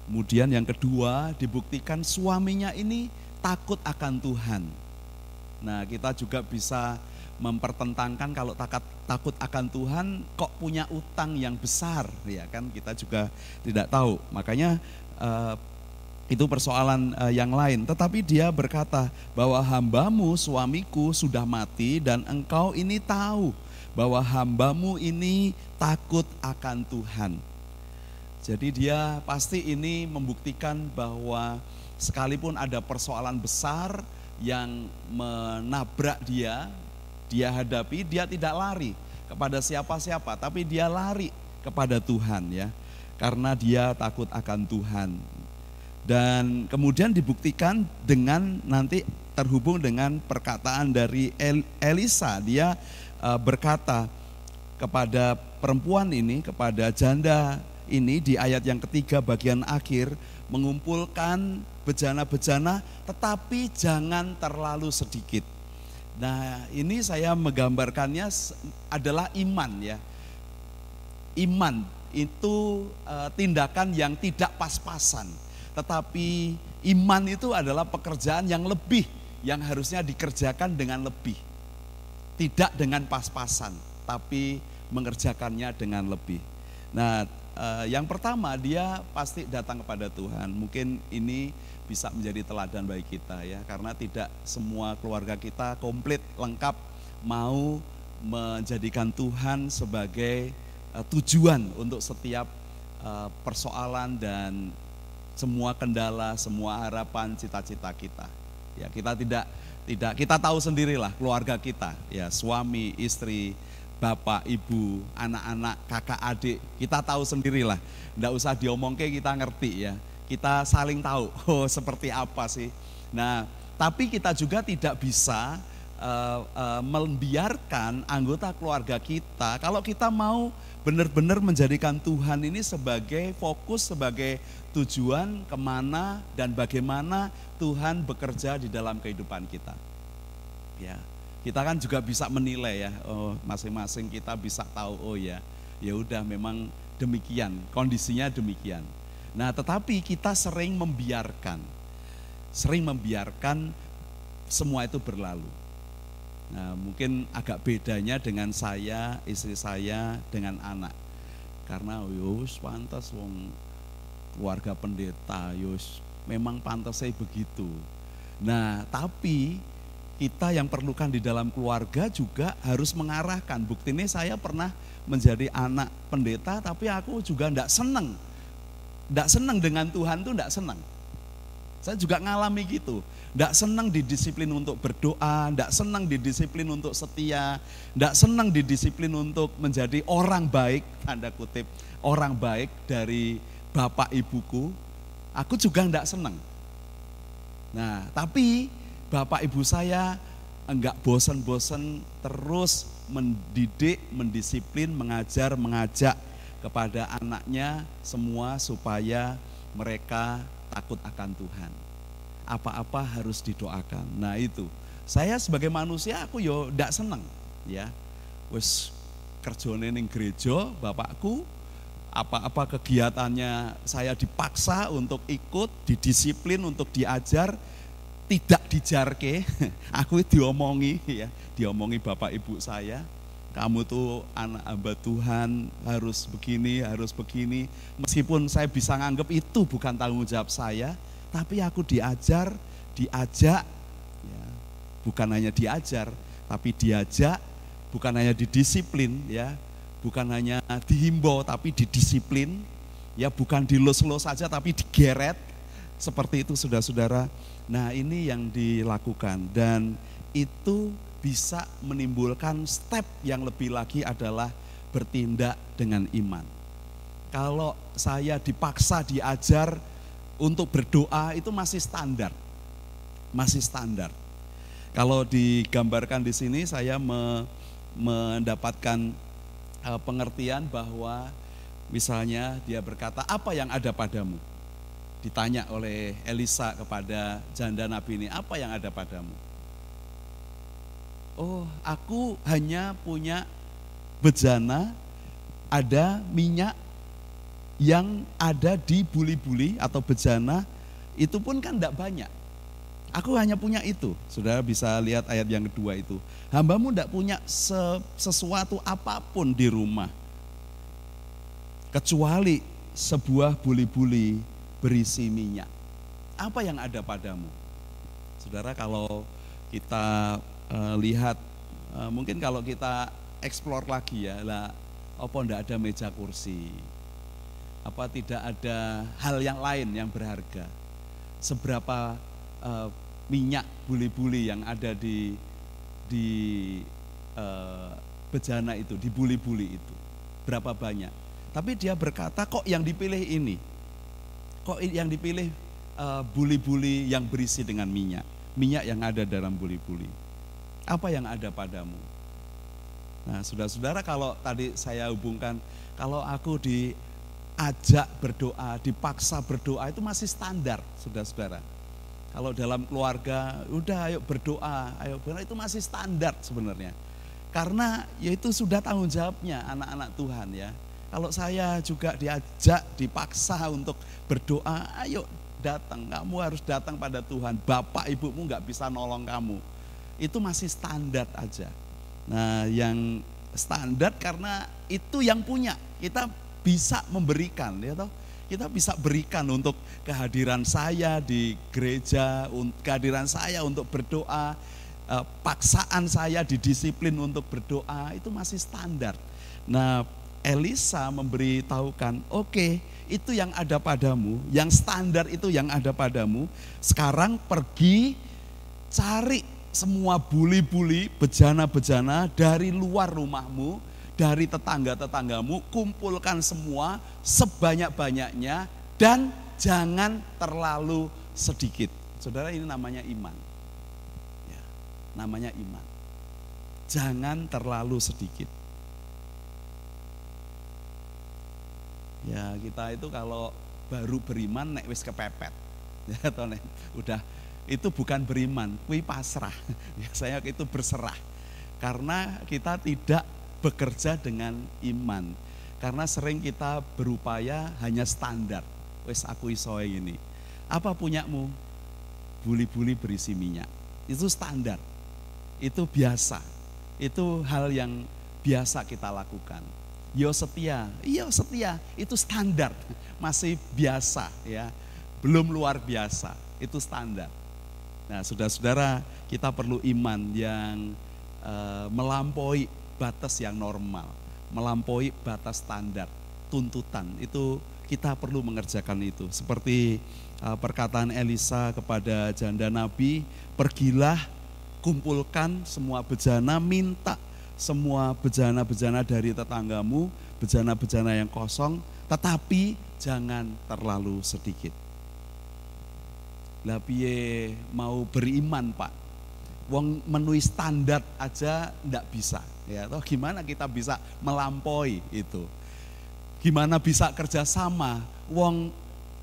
Kemudian yang kedua dibuktikan suaminya ini takut akan Tuhan. Nah kita juga bisa mempertentangkan kalau takut takut akan Tuhan kok punya utang yang besar ya kan kita juga tidak tahu makanya uh, itu persoalan uh, yang lain tetapi dia berkata bahwa hambamu suamiku sudah mati dan engkau ini tahu bahwa hambamu ini takut akan Tuhan. Jadi dia pasti ini membuktikan bahwa sekalipun ada persoalan besar yang menabrak dia, dia hadapi, dia tidak lari kepada siapa-siapa, tapi dia lari kepada Tuhan ya. Karena dia takut akan Tuhan. Dan kemudian dibuktikan dengan nanti terhubung dengan perkataan dari Elisa, dia Eh, berkata kepada perempuan ini, kepada janda ini di ayat yang ketiga bagian akhir mengumpulkan bejana-bejana tetapi jangan terlalu sedikit. Nah, ini saya menggambarkannya adalah iman ya. Iman itu e, tindakan yang tidak pas-pasan, tetapi iman itu adalah pekerjaan yang lebih yang harusnya dikerjakan dengan lebih tidak dengan pas-pasan, tapi mengerjakannya dengan lebih. Nah, eh, yang pertama dia pasti datang kepada Tuhan. Mungkin ini bisa menjadi teladan bagi kita ya, karena tidak semua keluarga kita komplit lengkap mau menjadikan Tuhan sebagai eh, tujuan untuk setiap eh, persoalan dan semua kendala, semua harapan, cita-cita kita. Ya, kita tidak tidak kita tahu sendirilah keluarga kita, ya suami, istri, bapak, ibu, anak-anak, kakak, adik, kita tahu sendirilah. Tidak usah diomongke kita ngerti ya. Kita saling tahu, oh seperti apa sih. Nah, tapi kita juga tidak bisa uh, uh, membiarkan anggota keluarga kita, kalau kita mau benar-benar menjadikan Tuhan ini sebagai fokus, sebagai tujuan ke mana dan bagaimana Tuhan bekerja di dalam kehidupan kita. Ya, kita kan juga bisa menilai ya, oh masing-masing kita bisa tahu oh ya, ya udah memang demikian, kondisinya demikian. Nah, tetapi kita sering membiarkan, sering membiarkan semua itu berlalu. Nah, mungkin agak bedanya dengan saya, istri saya, dengan anak. Karena yus pantas wong keluarga pendeta, yus memang pantas saya begitu. Nah, tapi kita yang perlukan di dalam keluarga juga harus mengarahkan. Bukti ini saya pernah menjadi anak pendeta tapi aku juga tidak senang. Tidak senang dengan Tuhan tuh tidak senang. Saya juga ngalami gitu. Tidak senang didisiplin untuk berdoa, tidak senang didisiplin untuk setia, tidak senang didisiplin untuk menjadi orang baik, tanda kutip, orang baik dari bapak ibuku. Aku juga tidak senang. Nah, tapi bapak ibu saya enggak bosan-bosan terus mendidik, mendisiplin, mengajar, mengajak kepada anaknya semua supaya mereka takut akan Tuhan. Apa-apa harus didoakan. Nah itu, saya sebagai manusia aku yo ndak seneng ya. Wes kerjone ning gereja, bapakku apa-apa kegiatannya saya dipaksa untuk ikut, didisiplin untuk diajar, tidak dijarke, aku diomongi ya, diomongi bapak ibu saya, kamu tuh anak hamba Tuhan harus begini, harus begini. Meskipun saya bisa nganggap itu bukan tanggung jawab saya, tapi aku diajar, diajak, ya, bukan hanya diajar, tapi diajak, bukan hanya didisiplin, ya, bukan hanya dihimbau, tapi didisiplin, ya, bukan dilus-lus saja, tapi digeret, seperti itu saudara-saudara. Nah ini yang dilakukan dan itu bisa menimbulkan step yang lebih lagi adalah bertindak dengan iman. Kalau saya dipaksa diajar untuk berdoa itu masih standar. Masih standar. Kalau digambarkan di sini saya me, mendapatkan uh, pengertian bahwa misalnya dia berkata apa yang ada padamu? Ditanya oleh Elisa kepada janda Nabi ini, apa yang ada padamu? Oh, aku hanya punya bejana, ada minyak yang ada di buli-buli atau bejana, itu pun kan tidak banyak. Aku hanya punya itu. Saudara bisa lihat ayat yang kedua itu. Hambamu tidak punya sesuatu apa pun di rumah. Kecuali sebuah buli-buli berisi minyak. Apa yang ada padamu? Saudara kalau kita uh, lihat uh, mungkin kalau kita eksplor lagi ya lah apa ndak ada meja kursi? Apa tidak ada hal yang lain yang berharga? Seberapa uh, minyak buli-buli yang ada di di uh, bejana itu di buli-buli itu? Berapa banyak? Tapi dia berkata kok yang dipilih ini kok yang dipilih uh, buli-buli yang berisi dengan minyak, minyak yang ada dalam buli-buli. Apa yang ada padamu? Nah, saudara-saudara kalau tadi saya hubungkan, kalau aku diajak berdoa, dipaksa berdoa itu masih standar, saudara-saudara. Kalau dalam keluarga, udah ayo berdoa, ayo berdoa itu masih standar sebenarnya. Karena ya itu sudah tanggung jawabnya anak-anak Tuhan ya. Kalau saya juga diajak, dipaksa untuk berdoa, ayo datang, kamu harus datang pada Tuhan. Bapak ibumu nggak bisa nolong kamu. Itu masih standar aja. Nah yang standar karena itu yang punya. Kita bisa memberikan, ya toh. Kita bisa berikan untuk kehadiran saya di gereja, kehadiran saya untuk berdoa, eh, paksaan saya didisiplin untuk berdoa itu masih standar. Nah, Elisa memberitahukan, oke okay, itu yang ada padamu, yang standar itu yang ada padamu, sekarang pergi cari semua buli-buli, bejana-bejana dari luar rumahmu, dari tetangga-tetanggamu, kumpulkan semua sebanyak-banyaknya dan jangan terlalu sedikit. Saudara ini namanya iman. Ya, namanya iman. Jangan terlalu sedikit. Ya kita itu kalau baru beriman nek wis kepepet. Ya atau nek udah itu bukan beriman, kui pasrah. Biasanya itu berserah. Karena kita tidak bekerja dengan iman. Karena sering kita berupaya hanya standar. Wes aku iso ini. Apa punyamu? Buli-buli berisi minyak. Itu standar. Itu biasa. Itu hal yang biasa kita lakukan. Yo setia, iya setia, itu standar, masih biasa ya, belum luar biasa, itu standar. Nah, saudara-saudara, kita perlu iman yang uh, melampaui batas yang normal, melampaui batas standar, tuntutan. Itu kita perlu mengerjakan itu. Seperti uh, perkataan Elisa kepada janda Nabi, pergilah kumpulkan semua bejana, minta semua bejana-bejana dari tetanggamu, bejana-bejana yang kosong, tetapi jangan terlalu sedikit. Lah mau beriman, Pak? Wong menui standar aja ndak bisa, ya. Toh gimana kita bisa melampaui itu? Gimana bisa kerjasama? Wong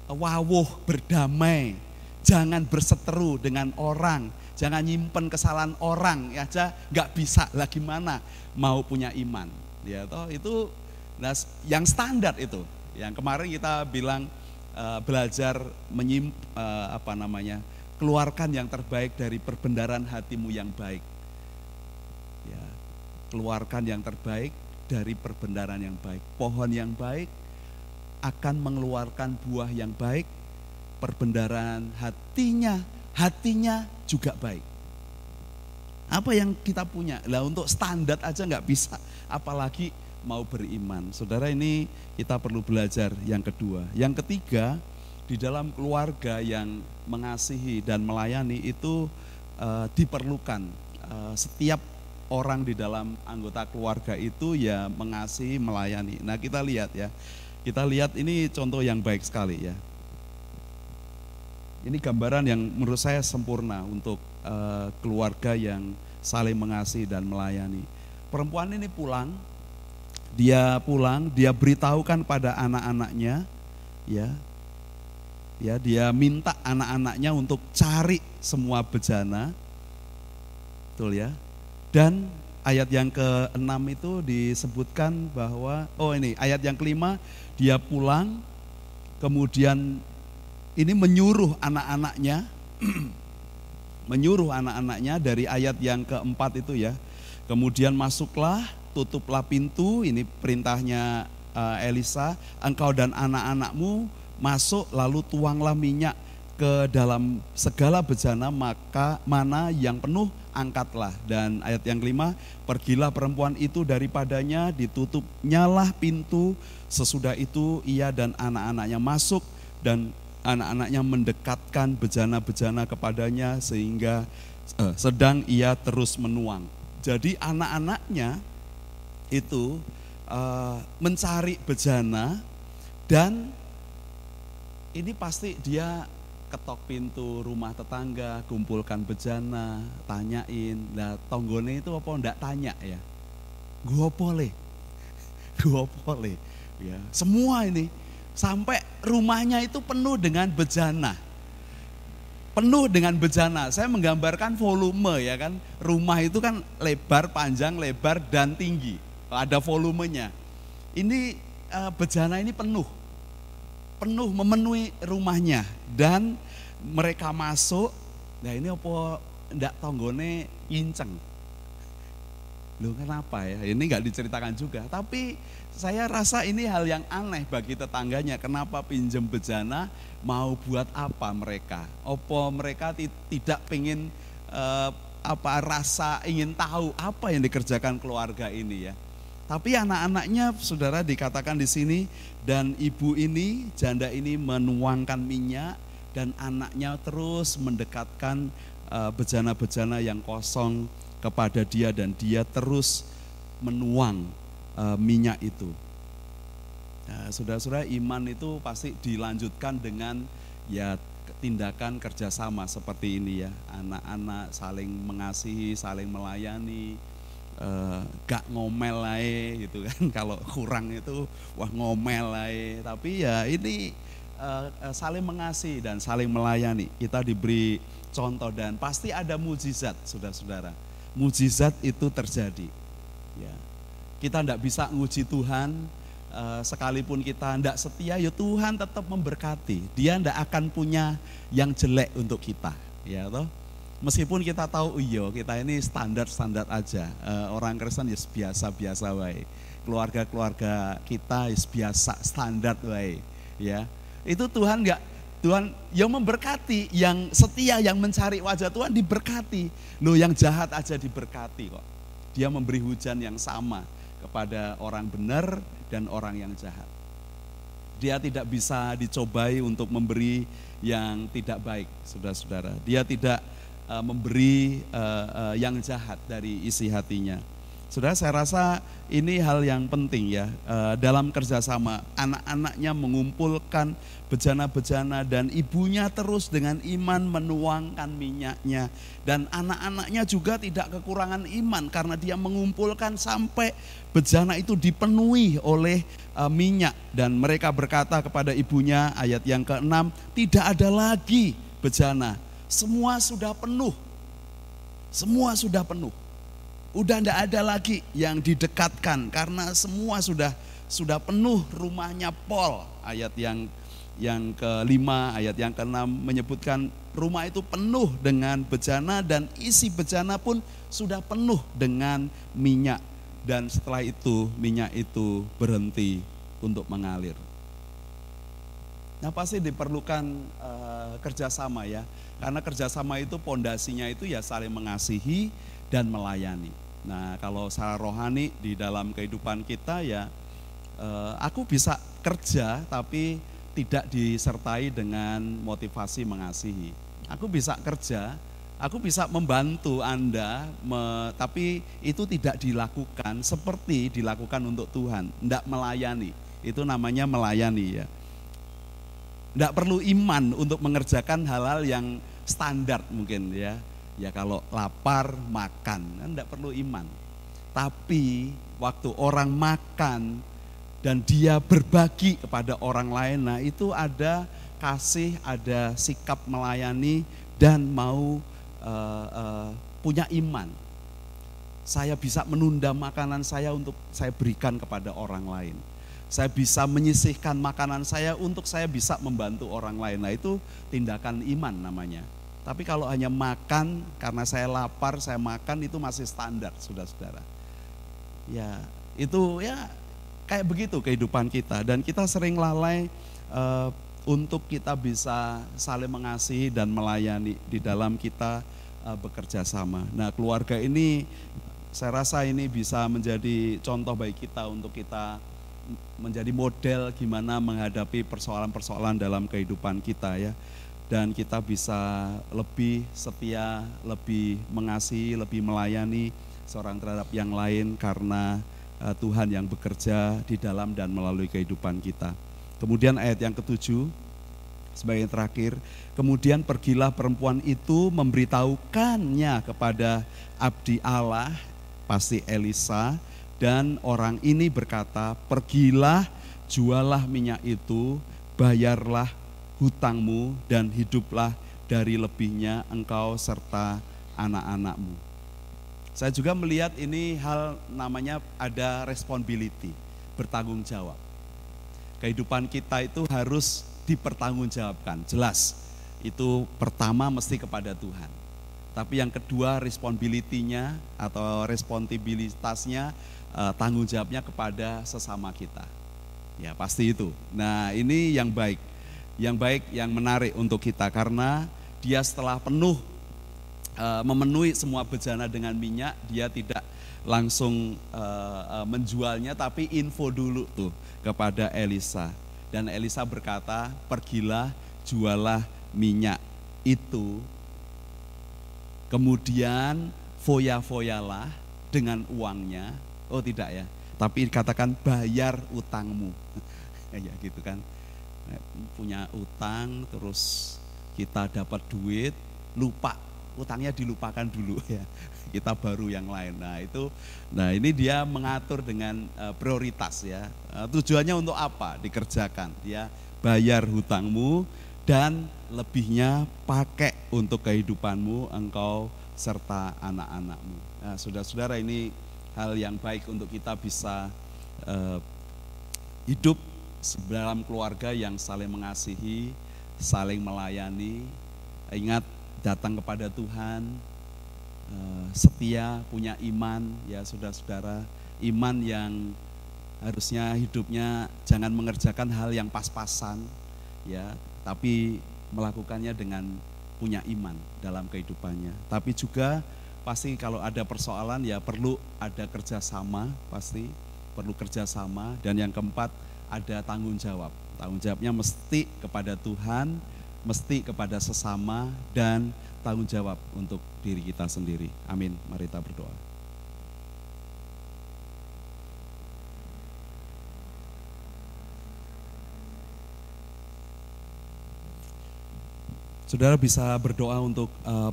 wawuh berdamai, jangan berseteru dengan orang, jangan nyimpen kesalahan orang ya aja nggak bisa lah gimana mau punya iman. Ya toh itu nah, yang standar itu. Yang kemarin kita bilang uh, belajar menyim uh, apa namanya keluarkan yang terbaik dari perbendaran hatimu yang baik. Ya keluarkan yang terbaik dari perbendaran yang baik. Pohon yang baik akan mengeluarkan buah yang baik. Perbendaran hatinya hatinya juga baik apa yang kita punya lah untuk standar aja nggak bisa apalagi mau beriman. Saudara ini kita perlu belajar yang kedua. Yang ketiga, di dalam keluarga yang mengasihi dan melayani itu uh, diperlukan uh, setiap orang di dalam anggota keluarga itu ya mengasihi, melayani. Nah, kita lihat ya. Kita lihat ini contoh yang baik sekali ya. Ini gambaran yang menurut saya sempurna untuk uh, keluarga yang saling mengasihi dan melayani. Perempuan ini pulang dia pulang, dia beritahukan pada anak-anaknya, ya, ya dia minta anak-anaknya untuk cari semua bejana, betul ya. Dan ayat yang ke-6 itu disebutkan bahwa, oh ini ayat yang kelima, dia pulang, kemudian ini menyuruh anak-anaknya, menyuruh anak-anaknya dari ayat yang keempat itu ya, kemudian masuklah tutuplah pintu, ini perintahnya uh, Elisa, engkau dan anak-anakmu masuk lalu tuanglah minyak ke dalam segala bejana maka mana yang penuh angkatlah. Dan ayat yang kelima pergilah perempuan itu daripadanya ditutup nyalah pintu sesudah itu ia dan anak-anaknya masuk dan anak-anaknya mendekatkan bejana-bejana kepadanya sehingga eh, sedang ia terus menuang jadi anak-anaknya itu uh, mencari bejana dan ini pasti dia ketok pintu rumah tetangga, kumpulkan bejana, tanyain. Nah, tonggone itu apa ndak tanya ya? Gua boleh. Gua boleh. Ya, semua ini sampai rumahnya itu penuh dengan bejana. Penuh dengan bejana. Saya menggambarkan volume ya kan. Rumah itu kan lebar, panjang, lebar dan tinggi ada volumenya. Ini uh, bejana ini penuh, penuh memenuhi rumahnya dan mereka masuk. Nah ini apa ndak tonggone nginceng. Loh kenapa ya? Ini nggak diceritakan juga. Tapi saya rasa ini hal yang aneh bagi tetangganya. Kenapa pinjem bejana mau buat apa mereka? Opo mereka tidak pengen uh, apa rasa ingin tahu apa yang dikerjakan keluarga ini ya? Tapi anak-anaknya saudara dikatakan di sini dan ibu ini, janda ini menuangkan minyak dan anaknya terus mendekatkan uh, bejana-bejana yang kosong kepada dia dan dia terus menuang uh, minyak itu. Nah, saudara-saudara iman itu pasti dilanjutkan dengan ya tindakan kerjasama seperti ini ya. Anak-anak saling mengasihi saling melayani uh, gak ngomel lah gitu kan. Kalau kurang itu wah ngomel lah tapi ya ini uh, saling mengasihi dan saling melayani. Kita diberi contoh dan pasti ada mujizat saudara-saudara mujizat itu terjadi ya kita tidak bisa nguji Tuhan Eh, sekalipun kita tidak setia, ya Tuhan tetap memberkati. Dia tidak akan punya yang jelek untuk kita, ya toh. Meskipun kita tahu, iya kita ini standar-standar aja. Uh, orang Kristen ya biasa-biasa wae. Keluarga-keluarga kita ya biasa standar wae, ya. Itu Tuhan nggak Tuhan yang memberkati, yang setia, yang mencari wajah Tuhan diberkati. Loh yang jahat aja diberkati kok. Dia memberi hujan yang sama kepada orang benar dan orang yang jahat. Dia tidak bisa dicobai untuk memberi yang tidak baik, saudara-saudara. Dia tidak uh, memberi uh, uh, yang jahat dari isi hatinya. Saudara, saya rasa ini hal yang penting ya. Dalam kerjasama anak-anaknya mengumpulkan bejana-bejana dan ibunya terus dengan iman menuangkan minyaknya. Dan anak-anaknya juga tidak kekurangan iman karena dia mengumpulkan sampai bejana itu dipenuhi oleh minyak. Dan mereka berkata kepada ibunya ayat yang keenam tidak ada lagi bejana. Semua sudah penuh. Semua sudah penuh Udah tidak ada lagi yang didekatkan karena semua sudah sudah penuh rumahnya Pol. Ayat yang yang kelima, ayat yang keenam menyebutkan rumah itu penuh dengan bejana dan isi bejana pun sudah penuh dengan minyak. Dan setelah itu minyak itu berhenti untuk mengalir. Nah pasti diperlukan uh, kerjasama ya, karena kerjasama itu pondasinya itu ya saling mengasihi dan melayani. Nah, kalau secara rohani di dalam kehidupan kita ya eh, aku bisa kerja tapi tidak disertai dengan motivasi mengasihi. Aku bisa kerja, aku bisa membantu Anda, me, tapi itu tidak dilakukan seperti dilakukan untuk Tuhan, tidak melayani. Itu namanya melayani ya. Tidak perlu iman untuk mengerjakan hal-hal yang standar mungkin ya Ya kalau lapar makan, kan tidak perlu iman. Tapi waktu orang makan dan dia berbagi kepada orang lain, nah itu ada kasih, ada sikap melayani dan mau uh, uh, punya iman. Saya bisa menunda makanan saya untuk saya berikan kepada orang lain. Saya bisa menyisihkan makanan saya untuk saya bisa membantu orang lain. Nah itu tindakan iman namanya. Tapi kalau hanya makan karena saya lapar, saya makan itu masih standar, saudara-saudara. Ya, itu ya kayak begitu kehidupan kita dan kita sering lalai uh, untuk kita bisa saling mengasihi dan melayani di dalam kita uh, bekerja sama. Nah, keluarga ini saya rasa ini bisa menjadi contoh bagi kita untuk kita menjadi model gimana menghadapi persoalan-persoalan dalam kehidupan kita ya dan kita bisa lebih setia, lebih mengasihi, lebih melayani seorang terhadap yang lain karena uh, Tuhan yang bekerja di dalam dan melalui kehidupan kita. Kemudian ayat yang ketujuh sebagai yang terakhir, kemudian pergilah perempuan itu memberitahukannya kepada abdi Allah, pasti Elisa, dan orang ini berkata, pergilah jualah minyak itu, bayarlah hutangmu dan hiduplah dari lebihnya engkau serta anak-anakmu. Saya juga melihat ini hal namanya ada responsibility, bertanggung jawab. Kehidupan kita itu harus dipertanggungjawabkan, jelas. Itu pertama mesti kepada Tuhan. Tapi yang kedua responsibility-nya atau responsibilitasnya eh, tanggung jawabnya kepada sesama kita. Ya pasti itu. Nah ini yang baik yang baik, yang menarik untuk kita karena dia setelah penuh e, memenuhi semua bejana dengan minyak, dia tidak langsung e, e, menjualnya tapi info dulu tuh kepada Elisa. Dan Elisa berkata, "Pergilah, jualah minyak itu kemudian foya-foyalah dengan uangnya. Oh tidak ya, tapi katakan bayar utangmu. ya gitu kan. Punya utang terus kita dapat duit, lupa. Utangnya dilupakan dulu ya. Kita baru yang lain. Nah itu nah ini dia mengatur dengan uh, prioritas ya. Uh, tujuannya untuk apa? Dikerjakan dia bayar hutangmu dan lebihnya pakai untuk kehidupanmu engkau serta anak-anakmu. Nah saudara-saudara ini hal yang baik untuk kita bisa uh, hidup dalam keluarga yang saling mengasihi saling melayani ingat datang kepada Tuhan, eh, setia, punya iman, ya saudara-saudara, iman yang harusnya hidupnya jangan mengerjakan hal yang pas-pasan, ya, tapi melakukannya dengan punya iman dalam kehidupannya. Tapi juga pasti kalau ada persoalan ya perlu ada kerjasama, pasti perlu kerjasama. Dan yang keempat ada tanggung jawab. Tanggung jawabnya mesti kepada Tuhan, mesti kepada sesama dan tanggung jawab untuk diri kita sendiri. Amin. Mari kita berdoa. Saudara bisa berdoa untuk uh,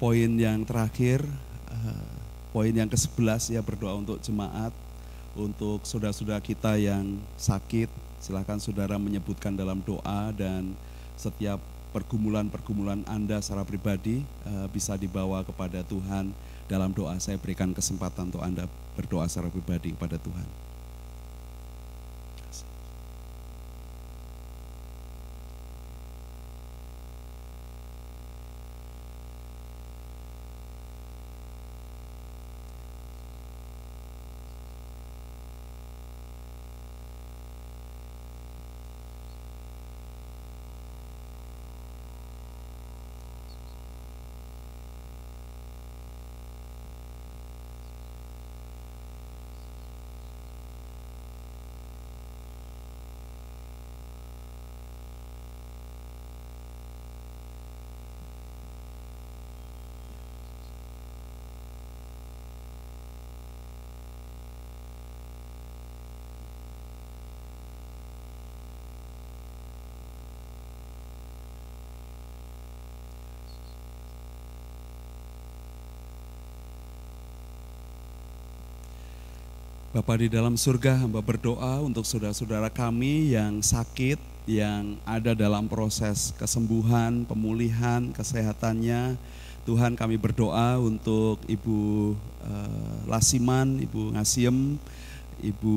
poin yang terakhir, uh, poin yang ke-11 ya berdoa untuk jemaat, untuk saudara-saudara kita yang sakit, silahkan saudara menyebutkan dalam doa dan setiap pergumulan-pergumulan Anda secara pribadi uh, bisa dibawa kepada Tuhan dalam doa. Saya berikan kesempatan untuk Anda berdoa secara pribadi kepada Tuhan. Bapa di dalam surga, hamba berdoa untuk saudara-saudara kami yang sakit, yang ada dalam proses kesembuhan, pemulihan, kesehatannya. Tuhan kami berdoa untuk Ibu uh, Lasiman, Ibu Ngasiem, Ibu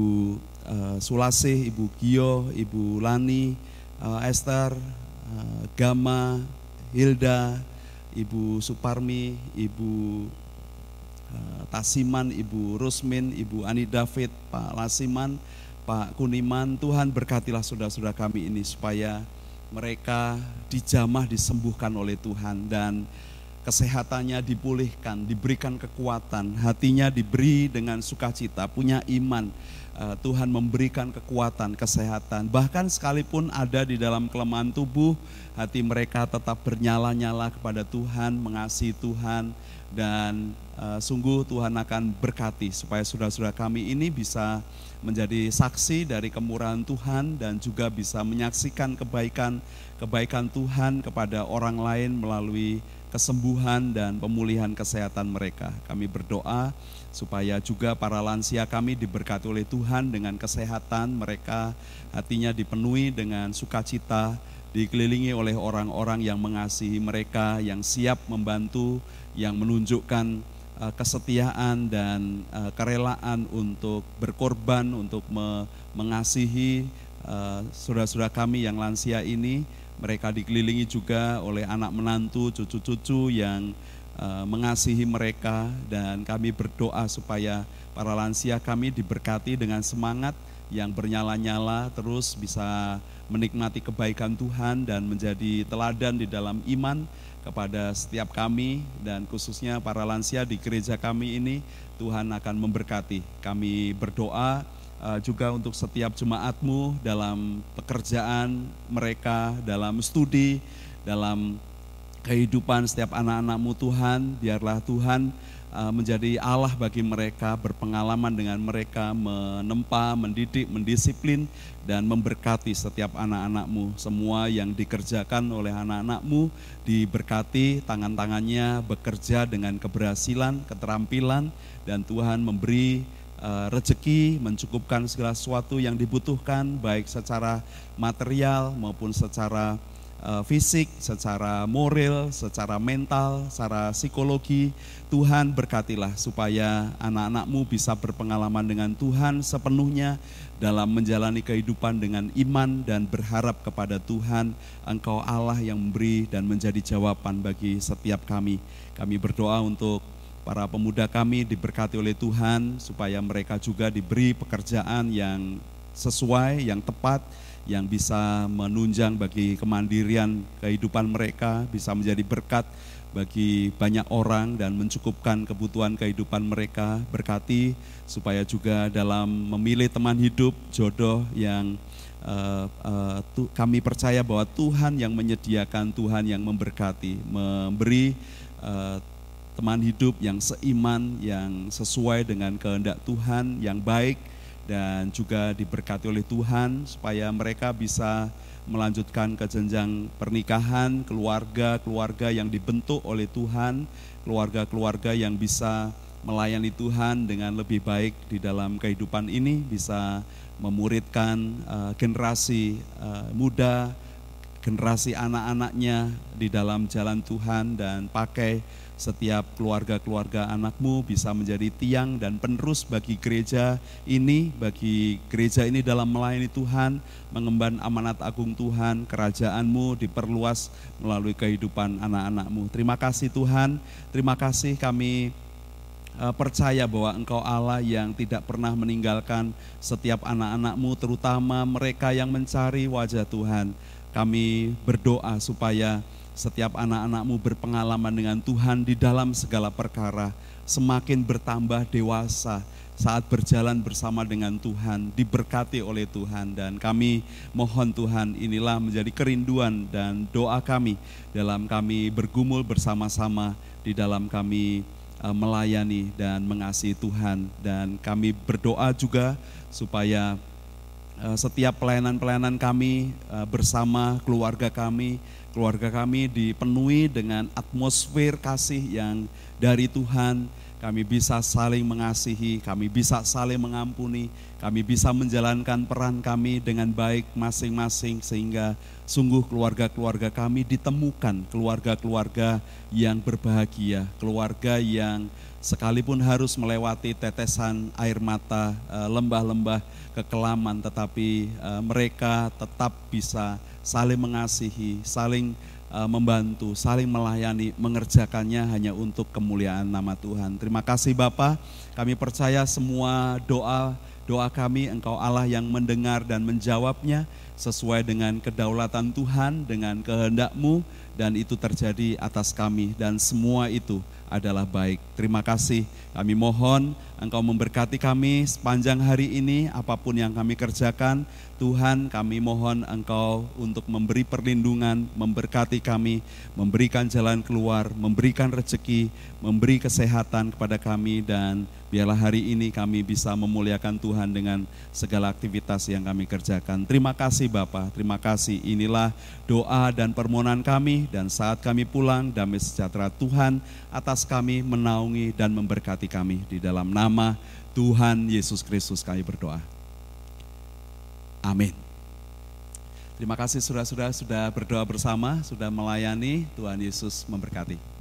uh, Sulasih, Ibu Gio, Ibu Lani, uh, Esther, uh, Gama, Hilda, Ibu Suparmi, Ibu Tasiman, Ibu Rusmin, Ibu Ani David, Pak Lasiman, Pak Kuniman, Tuhan berkatilah saudara-saudara kami ini supaya mereka dijamah disembuhkan oleh Tuhan dan kesehatannya dipulihkan, diberikan kekuatan, hatinya diberi dengan sukacita, punya iman. Eh, Tuhan memberikan kekuatan, kesehatan, bahkan sekalipun ada di dalam kelemahan tubuh, hati mereka tetap bernyala-nyala kepada Tuhan, mengasihi Tuhan, dan uh, sungguh Tuhan akan berkati supaya saudara-saudara kami ini bisa menjadi saksi dari kemurahan Tuhan dan juga bisa menyaksikan kebaikan kebaikan Tuhan kepada orang lain melalui kesembuhan dan pemulihan kesehatan mereka. Kami berdoa supaya juga para lansia kami diberkati oleh Tuhan dengan kesehatan mereka, hatinya dipenuhi dengan sukacita, dikelilingi oleh orang-orang yang mengasihi mereka, yang siap membantu, yang menunjukkan uh, kesetiaan dan uh, kerelaan untuk berkorban, untuk me mengasihi uh, saudara-saudara kami yang lansia ini. Mereka dikelilingi juga oleh anak menantu, cucu-cucu yang mengasihi mereka dan kami berdoa supaya para lansia kami diberkati dengan semangat yang bernyala-nyala terus bisa menikmati kebaikan Tuhan dan menjadi teladan di dalam iman kepada setiap kami dan khususnya para lansia di gereja kami ini Tuhan akan memberkati. Kami berdoa uh, juga untuk setiap jemaatmu dalam pekerjaan mereka, dalam studi, dalam kehidupan setiap anak-anakmu Tuhan, biarlah Tuhan uh, menjadi Allah bagi mereka, berpengalaman dengan mereka, menempa, mendidik, mendisiplin, dan memberkati setiap anak-anakmu. Semua yang dikerjakan oleh anak-anakmu diberkati, tangan-tangannya bekerja dengan keberhasilan, keterampilan, dan Tuhan memberi uh, rezeki, mencukupkan segala sesuatu yang dibutuhkan, baik secara material maupun secara uh, fisik, secara moral, secara mental, secara psikologi. Tuhan berkatilah supaya anak-anakmu bisa berpengalaman dengan Tuhan sepenuhnya dalam menjalani kehidupan dengan iman dan berharap kepada Tuhan. Engkau Allah yang memberi dan menjadi jawaban bagi setiap kami. Kami berdoa untuk para pemuda kami diberkati oleh Tuhan supaya mereka juga diberi pekerjaan yang sesuai, yang tepat, yang bisa menunjang bagi kemandirian kehidupan mereka, bisa menjadi berkat bagi banyak orang dan mencukupkan kebutuhan kehidupan mereka. Berkati supaya juga dalam memilih teman hidup, jodoh yang uh, uh, kami percaya bahwa Tuhan yang menyediakan, Tuhan yang memberkati, memberi uh, teman hidup yang seiman, yang sesuai dengan kehendak Tuhan, yang baik, dan juga diberkati oleh Tuhan supaya mereka bisa melanjutkan ke jenjang pernikahan, keluarga-keluarga yang dibentuk oleh Tuhan, keluarga-keluarga yang bisa melayani Tuhan dengan lebih baik di dalam kehidupan ini, bisa memuridkan uh, generasi uh, muda, generasi anak-anaknya di dalam jalan Tuhan dan pakai setiap keluarga-keluarga anakmu bisa menjadi tiang dan penerus bagi gereja ini, bagi gereja ini dalam melayani Tuhan, mengemban amanat agung Tuhan, kerajaanmu diperluas melalui kehidupan anak-anakmu. Terima kasih Tuhan, terima kasih kami eh, percaya bahwa Engkau Allah yang tidak pernah meninggalkan setiap anak-anakmu, terutama mereka yang mencari wajah Tuhan. Kami berdoa supaya setiap anak-anakmu berpengalaman dengan Tuhan di dalam segala perkara, semakin bertambah dewasa saat berjalan bersama dengan Tuhan, diberkati oleh Tuhan. Dan kami mohon Tuhan inilah menjadi kerinduan dan doa kami dalam kami bergumul bersama-sama di dalam kami eh, melayani dan mengasihi Tuhan. Dan kami berdoa juga supaya eh, setiap pelayanan-pelayanan kami eh, bersama keluarga kami keluarga kami dipenuhi dengan atmosfer kasih yang dari Tuhan. Kami bisa saling mengasihi, kami bisa saling mengampuni, kami bisa menjalankan peran kami dengan baik masing-masing sehingga sungguh keluarga-keluarga kami ditemukan keluarga-keluarga yang berbahagia, keluarga yang sekalipun harus melewati tetesan air mata, eh, lembah-lembah kekelaman, tetapi eh, mereka tetap bisa saling mengasihi, saling uh, membantu, saling melayani, mengerjakannya hanya untuk kemuliaan nama Tuhan. Terima kasih Bapak, kami percaya semua doa doa kami Engkau Allah yang mendengar dan menjawabnya sesuai dengan kedaulatan Tuhan, dengan kehendakmu dan itu terjadi atas kami dan semua itu adalah baik. Terima kasih. Kami mohon Engkau memberkati kami sepanjang hari ini, apa pun yang kami kerjakan. Tuhan, kami mohon Engkau untuk memberi perlindungan, memberkati kami, memberikan jalan keluar, memberikan rezeki, memberi kesehatan kepada kami, dan biarlah hari ini kami bisa memuliakan Tuhan dengan segala aktivitas yang kami kerjakan. Terima kasih Bapak, terima kasih. Inilah doa dan permohonan kami, dan saat kami pulang, damai sejahtera Tuhan atas kami menaungi dan memberkati kami di dalam nama Tuhan Yesus Kristus kami berdoa. Amin. Terima kasih saudara-saudara sudah berdoa bersama, sudah melayani. Tuhan Yesus memberkati.